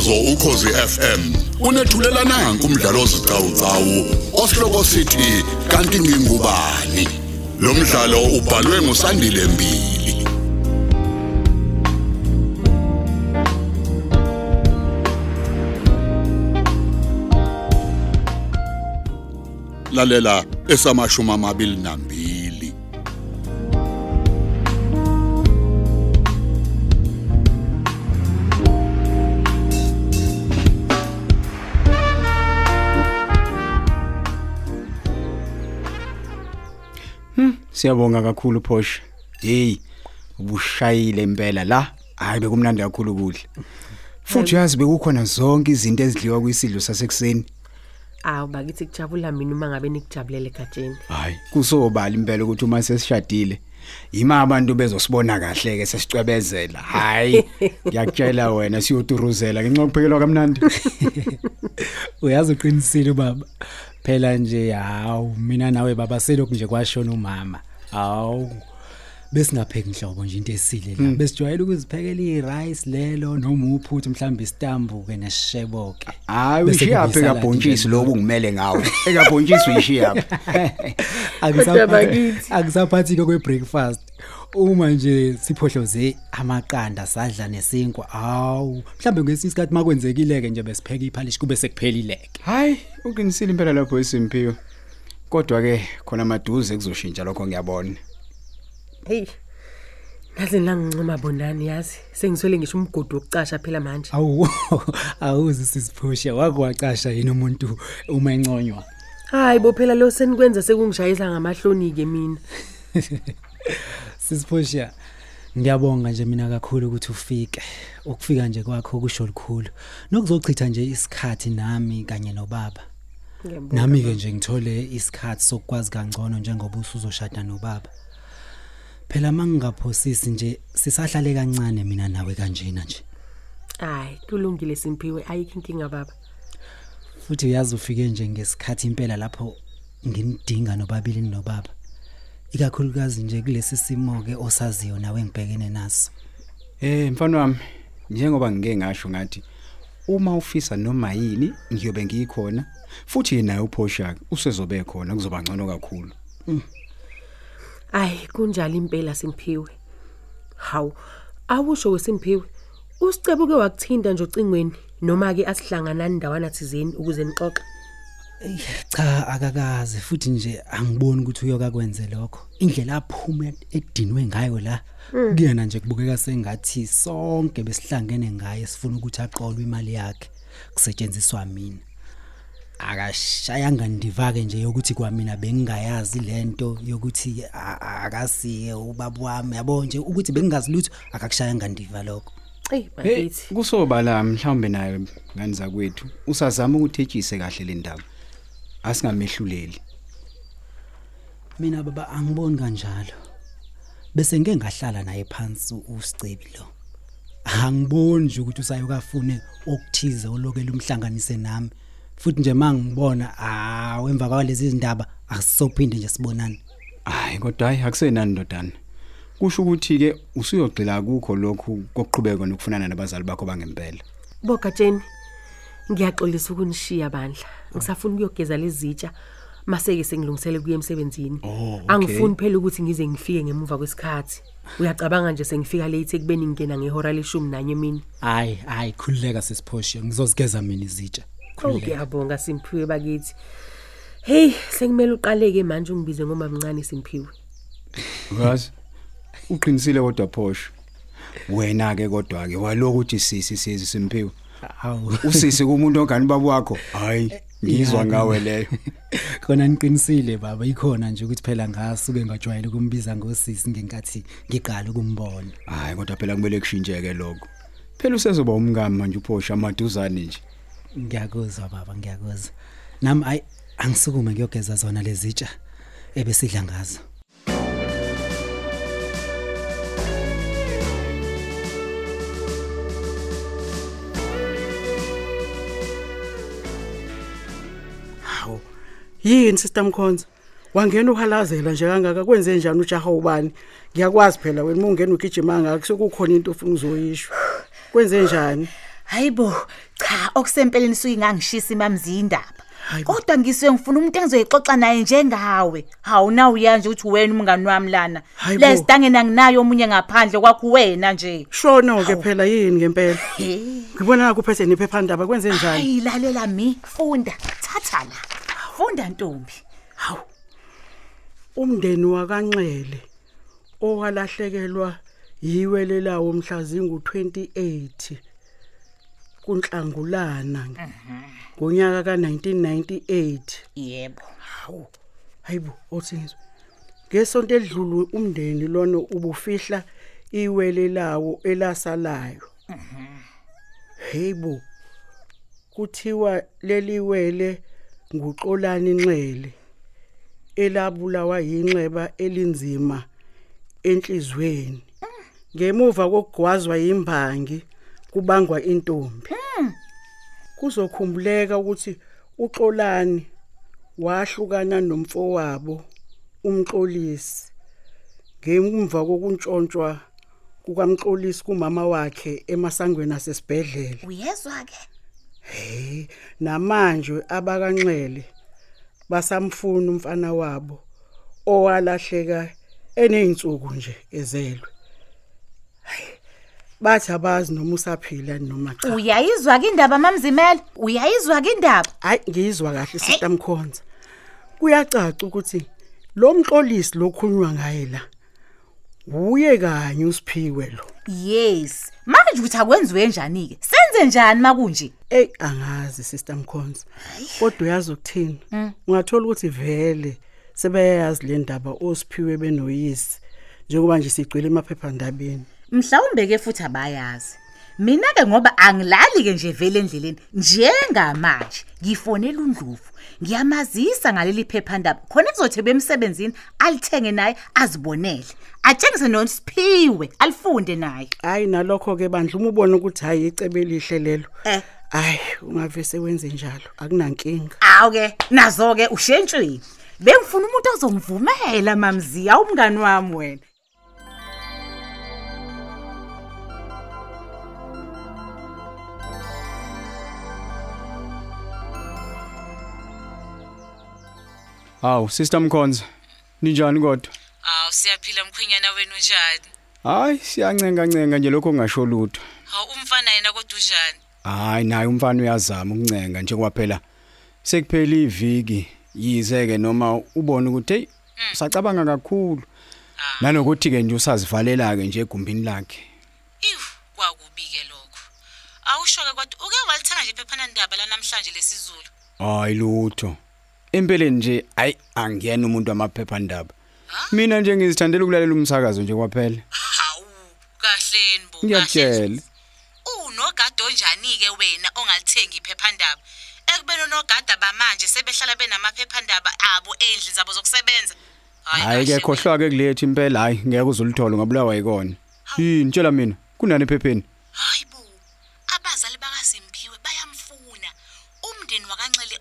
umsakazo ukhosi FM unethulela nanku umdlalo ozicawucawu osihloko sithi kanti ngingubani? Lo mdlalo ubhalwe ngusandile mbili. Lalela esamashumi amabili nambili. Siyabonga kakhulu Phosha. Hey, ubushayile impela la. Hayi bekumnandi kakhulu kudla. Futhi uyazi bekukhona zonke izinto ezidliwa kwisidlo sasekuseni. Awu bakithi kujabula mina uma ngabe nikujabulele gatsheni. Hayi, kusobala impela ukuthi uma sesishadile ima abantu bezosibona kahle ke sesicwebezela. Hayi, ngiyakutshela wena siyoturuzela ngenxa yokuphekelwa kamnandi. uyazi uqinisile baba phela nje hawu mina nawe baba selokhu nje kwashona umama hawu besingapheki inhlobo nje into esile la besijwayele ukuziphekela irice lelo noma uphuthu mhlawumbe istambu ke nesishebo ke Hayi Bese uyishiya kube phe isaladi kabhontshisi nje. lobu ngimele ngawo. Ekabhontshisi uyishiya. Kodwa bakithi. akusaphathi ke kwe-breakfast uma nje siphohloze amaqanda sadla nesinkwa hawu mhlambe ngesinye isikhathi makwenzekile-ke nje besipheka iphalishi kube sekuphelileke Hayi, uqinisile impela lapho esimpiwe. Kodwa ke khona maduze kuzoshintsha lokho ngiyabona. Hey. Ngaze langincoma bonani yazi. Sengiswele ngisho umgodi wokucasha phela manje. awu awuzi sisiphusha wakwacasha yini umuntu uma enconywa Hayi bo phela lo senikwenza sekungishayisa ngamahloni ke mina. sisiphusha ngiyabonga nje mina kakhulu ukuthi ufike ukufika nje kwakho kusho likhulu nokuzochitha nje isikhathi nami kanye nobaba Ngiyabonga. Nami ke nje ngithole isikhathi sokwazi kangcono njengoba usuzoshada nobaba. Phela mangingaphosisi nje sisahlale kancane mina nawe kanjena nje. Hayi, kulungile simphiwe ayikho inkinga baba. futhi uyazi ufike nje ngesikhathi impela lapho ngimdinga nobabili nobaba. Ikakhulukazi nje kulesi simo ke osaziyo nawe ngibhekene naso. Eh mfana wami, njengoba ngike ngasho ngathi uma ufisa noma yini ngiyobe ngikhona futhi yena uPosha usezobe khona kuzoba ngcono kakhulu. Ay, kunjalo impela simphiwe. Hawu, awusho wesimphiwe. Usicebuke wakuthinta nje ocingweni noma ke asihlangana ndawana thizeni ukuze nixoxe. Ey, cha akakaze futhi nje angiboni ukuthi uyokakwenze lokho indlela aphuma edinwe ngayo la kuyena nje kubukeka sengathi sonke besihlangene ngaye sifuna ukuthi aqolwe imali yakhe kusetshenziswa mina akashayanga ndivake nje yokuthi kwamina bengingayazi lento yokuthi a- a- akasiye ubaba wami yabo nje ukuthi bengingazi lutho akakushayanga ndiva lokho Ey, Hey, bakithi. kusobala mhlawumbe naye ngani zakwethu usazama ukuthejise kahle le ndaba. Asingamehluleli. mina baba angiboni kanjalo bese ngeke ngahlala naye phansi usicebi lo angiboni nje ukuthi usayokafune okuthize olokela umhlanganise nami futhi nje mangibona ah emva kwalezi izindaba asisophinde nje sibonane Hayi kodwa hayi akusenani ndodana. Kusho ukuthi ke usuyogxila kukho lokhu kokuqhubeka nokufunana nabazali bakho bangempela. Bogatsheni. Ngiyaxolisa ukunishiya bandla. Ngisafuna ukuyogeza lezitsha maseke sengilungisele kuye emsebenzini. Oh, okay. Angifuni phela ukuthi ngize ngifike ngemuva kwesikhathi. Uyacabanga nje sengifika late ekubeni ngingena ngehora leshumi nanye mina. hayi hayi khulileka sesiphoshe ngizozigeza mina izitsha Oh khulileka ngiyabonga simphiwe bakithi. Hey, sengimele uqaleke manje ungibize ngoma mncane simphiwe. Uyazi? Uqinisile kodwa Phosha. Wena ke kodwa ke waloko uthi sisi sizi simpiwe. awu Usisi kumuntu ongani baba wakho. Hayi, ngizwa ngawe leyo. khona niqinisile baba ikhona nje ukuthi phela ngasuke ngajwayele ukumbiza ngosisi ngenkathi ngiqala ukumbona Hayi kodwa phela kumele kushintsheke lokho. Phela usezoba umngami manje uPhosha amaduzane nje. Ngiyakuzwa baba ngiyakuzwa nami ayi angisukume ngiyogeza zona lezitsha ebesidla ngazo Hawu. Yini sister Mkhonza? Wangena uhalazela nje kangaka kwenze njani ujaha ubani? Ngiyakwazi phela wena uma ungena ugijima ngaka sekukhona into ofuna uzoyisho. Kwenze njani? Hayibo, cha okusempeleni suke ngangishisa imamzi indaba. Hayibo. Kodwa ngisuke ngifuna umuntu engizoyixoxa naye njengawe. Hawu na uyanje ukuthi wena umngani wami lana. Hayibo. Lesitangeni anginayo omunye ngaphandle kwakho wena nje. Shona ke phela yini ngempela? Hey. Ngibona kuphethe nephephandaba kwenze njani? Hayi lalela mi, funda, thatha la. Funda Ntombi. Hawu. Umndeni wakanxele owalahlekelwa yiwele lawo mhlazingu 28 kunhlangulana ngonyaka ka1998 Yebo. hawu hayibo othizwe. Ngesonto edlulu umndeni lona ubufihla iwele lawo elasalayo. Heyibo kuthiwa leli wele nguxolani inxele elabulawa yinxeba elinzima enhlizweni. Ngemuva kokugwazwa imbangi kubangwa intombi. Kuzokhumbuleka ukuthi uxolani wahlukana nomfowabo umxolisi. Ngemva kokuntshontshwa kukamxolisi kumama wakhe emasangweni asesibhedlela. Uyezwa ke? hey namanje abakanxele basamfuna umfana wabo owalahleka eneyinsuku nje ezelwe. Hayi, bathi abazi noma usaphila noma cha Uyayizwa ke indaba mamzimela? Uyayizwa ke indaba? hayi ngizwa kahle sister Mkhonza kuyacaca ukuthi lo mxolisi lokhulunywa ngaye la uye kanye usiphiwe lo Yes. Manje uthi akwenziwe njani ke? Senze njani makunje? ey angazi sister Mkhonza kodwa uyazi ukuthini ungathola ukuthi vele sebeyazi le ndaba osiphiwe benoyisi njengoba nje sigcwele emaphephandabeni Mhlawumbe ke futhi abayazi. Mina ke ngoba angilali ke nje vele endleleni njengamanje ngifonela uNdlovu ngiyamazisa ngaleli phephandaba. Khona kuzothi bemsebenzini alithenge naye azibonele. Atshengise nosiphiwe alifunde naye. Hayi nalokho ke bandla uma ubona ukuthi hayi icebe elihle lelo. Eh. hayi ungavese wenze njalo akunankinga. Awu ke nazo ke ushentshweni bengifuna umuntu ozongivumela mamziya umngani wami wena. Hawu sister Mkhonza. Ninjani kodwa? Hawu siyaphila mkhwenyana wenu njani? Hayi siyancenga ncenga nje lokho ngisho lutho. Hawu umfana yena kodwa unjani? Hayi naye umfana uyazama ukuncenga nje kwaphela. Sekuphela iviki yizeke noma ubone ukuthi hey usacabanga kakhulu. Nanokuthi ke nje usazivalela ke nje egumbini lakhe. Iw, kwakubi ke lokho. Awusho ke kodwa uke walithenga nje iphepha ndaba la namhlanje lesizulu. Hayi lutho. Empeleni nje ayi angiyena umuntu wamaphephandaba. Mina nje ngizithandela ukulalela umsakazo nje kwaphela. Hawu, kahleni bo. Ngiyakutshela. Unogada onjani ke wena ongalithengi iphepha ndaba? Ekubeni onogada bamanje sebehlala benamaphepha ndaba abo endlini zabo zokusebenza. Hayi ke kahle khohlwa ke kulethe impela hayi ngeke uzulithola ngabulawa yikona. Yini tshela mina kunani ephepheni? Hayi bo. Abazali bakaSimphiwe bayamfuna. Umndeni wakanxele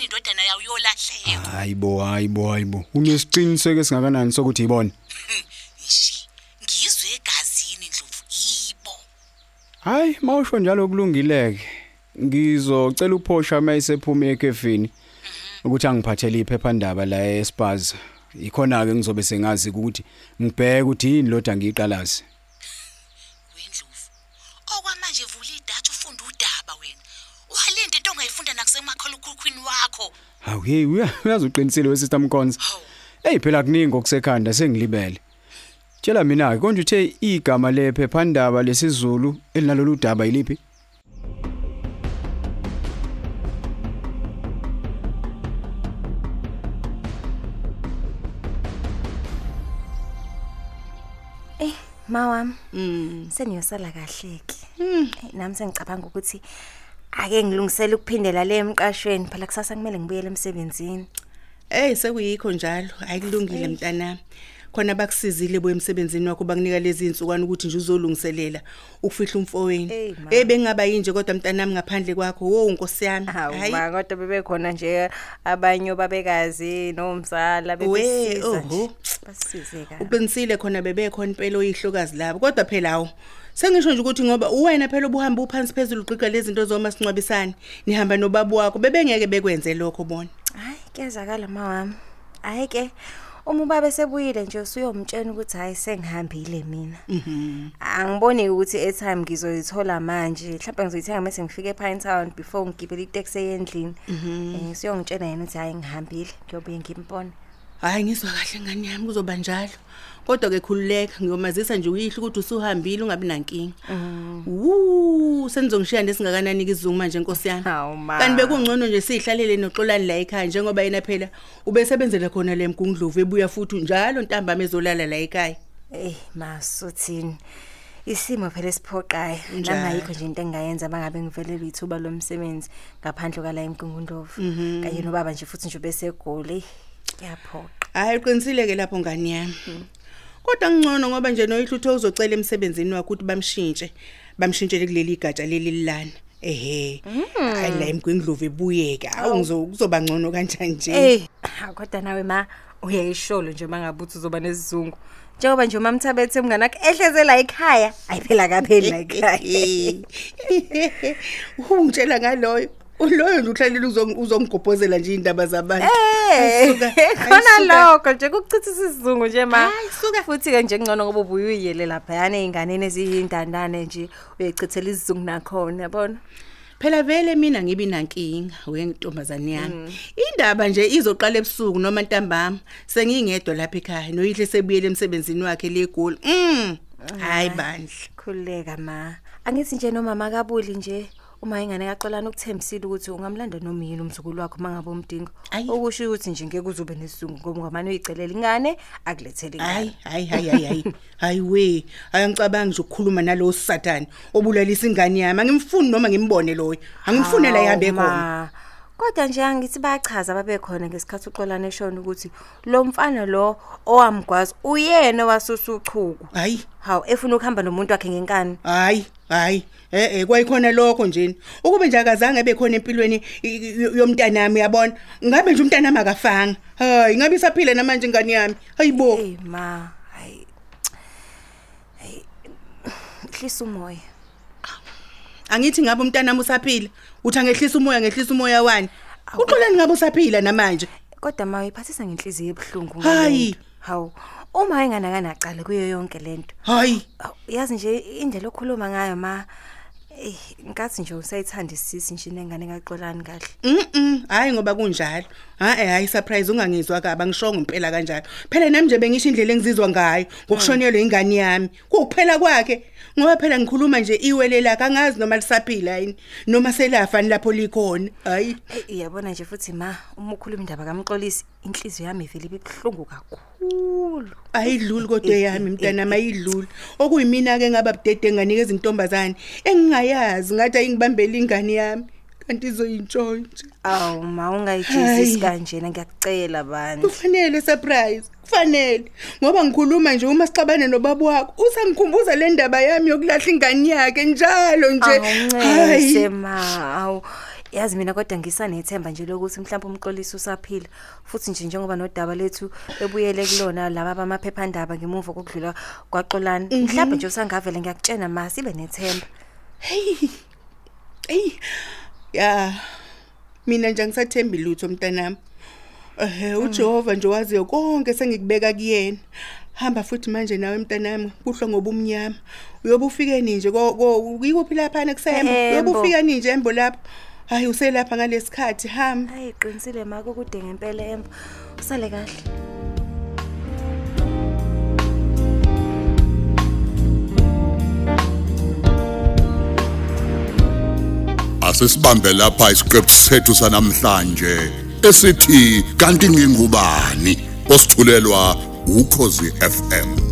uyayifuna indodana yawo yolahleka. Hayibo hayibo hayibo. Unesiqiniseko esingakanani sokuthi yibona? Nje ngizwe egazini Ndlovu yibo. Hayi mawusho njalo kulungileke. Ngizocela uphosha mayisephume ekefini ukuthi angiphathele iphephandaba la eSpars. Ikhona ke ngizobe sengazi ukuthi ngibheke ukuthi yini loda ngiyiqalazi. Nakusemakhalukhukhwini wakho uya- uyazi uqinisile wesister Mkhonza. Hey phela kuningi okusekhanda sengilibele. Tshela mina ke konje uthe igama lephephandaba lesizulu elinalolu daba yiliphi? Mawami. Mm. Sengiyosala kahleke. Mm. Nami sengicabanga ukuthi ake ngilungisele ukuphindela le emqashweni phela kusasa kumele ngibuyele emsebenzini. Hey sekuyikho njalo ayikulungile mntanami. Khona bakusizile bo emsebenzini wakho bakunika lezi insukwana ukuthi nje uzolungiselela ukufihla umfowenu. Hey, ma. Eh bengingaba yinje kodwa mntanami ngaphandle kwakho wo nkosi yami. Hawu ma kodwa bebekhona nje abanye babekazi nomzala We, bebesiza oho. nje. Basisize kahle. Uqinisile khona bebekhona impela oyihlokazi labo kodwa phela awu Sengisho nje ukuthi ngoba uwena phela obuhamba uphansi phezulu uqiqa lezi zinto zoma sincwabisane. Nihamba nobaba wakho bebengeke bekwenze lokho bona. Hayi kezakala mawami. Hayi ke uma ubaba sebuyile nje usuyomtshela ukuthi hayi sengihambile mina. Mhm. Angiboni ukuthi airtime ngizoyithola manje. Mhlawumbe ngizoyithenga mase ngifike ePine Town before ngigibele itaxi eyendlini. Eh siyongitshela yena ukuthi hayi ngihambile ngiyobuye ngimpone. Hayi ngizwa kahle ngani yami kuzoba njalo. Kodwa ke khululeka ngiyomazisa nje uyihle ukuthi usuhambile ungabi nankinga. Woo senizongishiya nesingakanani izungu manje Nkosi yami. Hawu ma. Kanti bekungcono nje sihlalele noxolani la ekhaya njengoba yena phela ubesebenzela khona le mgungundlovu ebuya futhi njalo ntambama ezolala la ekhaya. Eh masuthini. Isimo phela esiphoqayo. Njalo. Nangayikho nje into engayenza bangabe ngivelelwe ithuba lomsebenzi ngaphandle kwala emgungundlovu. Kanye nobaba nje futhi nje besegoli. Yaphoqa. Hayi uqinisile ke lapho ngani yami. Kodwa ngcono ngoba nje noyihle utho uzocela emsebenzini wakho ukuthi bamshintshe. Bamshintshele kuleli igatsha leli lilana. Ehe. Hayi la emgwindlovu ebuyeke. Awu ngizokuzoba ngcono kanjani nje. Eh, kodwa nawe ma uyayisholo nje mangabuthi uzoba nesizungu. Njengoba nje umamthabethe umngane wakhe ehleze la ekhaya, ayiphela kapheli la ekhaya. Ungitshela ngaloyo. Uloyo nje uhlalela uzong- uzongigobhozela nje indaba zabantu. Eh, Ayisuka, khona ayisuka. lokho nje kukuchitha isizungu nje ma. Hayi, suka. Futhi ke nje ngcono ngoba ubuye uyiyele lapha yana einganeni eziyindandane nje uyichithela isizungu nakhona yabona. Phela vele mina ngibi nankinga wentombazane yami. Indaba nje izoqala ebusuku noma ntambama. Sengingedwa lapha ekhaya noyihle sebuyele emsebenzini wakhe le goal. Mm. Hayi bandla. Khuleka ma. Angithi nje noma makabuli nje uma ingane kaxolana ukuthembisile ukuthi ungamlanda noma yini umzukulu wakho mangabe umdingo. Okusho ukuthi nje ngeke uzobe nesizungu ngoba ngamane uyicelela ingane akulethele ingane. Hayi hayi hayi hayi hayi. We, ayangicabanga nje ukukhuluma nalo Satan obulalisa ingane yami. Angimfuni noma ngimbone loyo. Angimfuni la ihambe khona. Ma, Kodwa nje angithi bayachaza babekhona ngesikhathi uxolana eshona ukuthi lo mfana lo owamgwazi uyena wasusa uchuku. Hayi. Hawu efuna ukuhamba nomuntu wakhe ngenkani. Hayi, hayi. Eh eh kwayikhona lokho nje. Ukube nje akazange bekhona empilweni i- i- yomntanami yabona. Ngabe nje umntanami akafanga. Hayi, ngabe isaphila namanje ingane yami. Hayibo. Hey ma, hayi. Hey. Hlisa umoya. Angithi ngabe umntanami usaphila. Uthi angehlisa umoya ngehlisa umoya wani. Uxolani ngabe usaphila namanje. Kodwa ma uyiphathisa ngenhliziyo ebuhlungu Hayi. ngalento. Hawu. Uma ingane kanaqala kuyo yonke lento. Hayi. Awu, Yazi nje indlela okhuluma ngayo ma eh ngathi nje usayithandisisi nje nengane kaxolani kahle. Mhm, hayi ngoba kunjalo. Ha eh hayi surprise ungangizwa kabi angishongo impela kanjalo. Phela nami nje bengisho indlela engizizwa ngayo ngokushonelwa ingane yami. Kukuphela kwakhe. Ngoba phela ngikhuluma nje iwele lakhe angazi noma lisaphila yini noma selafa lapho likhona. Hayi. Eh iyabona nje futhi ma uma ukhuluma indaba kaMxolisi inhliziyo yami ivele ibibhlungu kakhulu. Ayidluli kodwa yami mntana mayidluli. Okuyimina ke ngaba budede nganikeza intombazane engingayazi ngathi ayingibambela ingane yami kanti izoyintshontsha. Awu ma Hayi. ungayijezisi kanjena ngiyakucela bani. Kufanele surprise. Kufanele ngoba ngikhuluma nje uma sixabane nobaba wakho usangikhumbuza le ndaba yami yokulahla ingane yakhe njalo nje. Awuncese ma. Awu yazi mina kodwa ngisanethemba nje lokuthi mhlawumbe umxolisi usaphila futhi nje njengoba nodaba lethu ebuyele kulona laba bamaphephandaba ngemuva kokudlula kwaxolana mhlawumbe nje usangavele ngiyakutshena ma sibe nethemba. Ey. Ya. Mina nje ngisathembi lutho mntanami. Eh uJehova nje waziyo konke sengikubeka kuyena. Hamba futhi manje nawe mntanami kuhlwa ngoba umnyama. Uyobe ufike nini nje ko yikuphi lapha nekusembo? Uyobe Embo. ufika nini nje embo lapha? Hayi uselapha ngalesikhathi hamba. Hayi qinisile ma kukude ngempela embo. Usale kahle. Asisibambe lapha isiqephu sethu sanamhlanje esithi kanti ngingubani osithulelwa ukhozi FM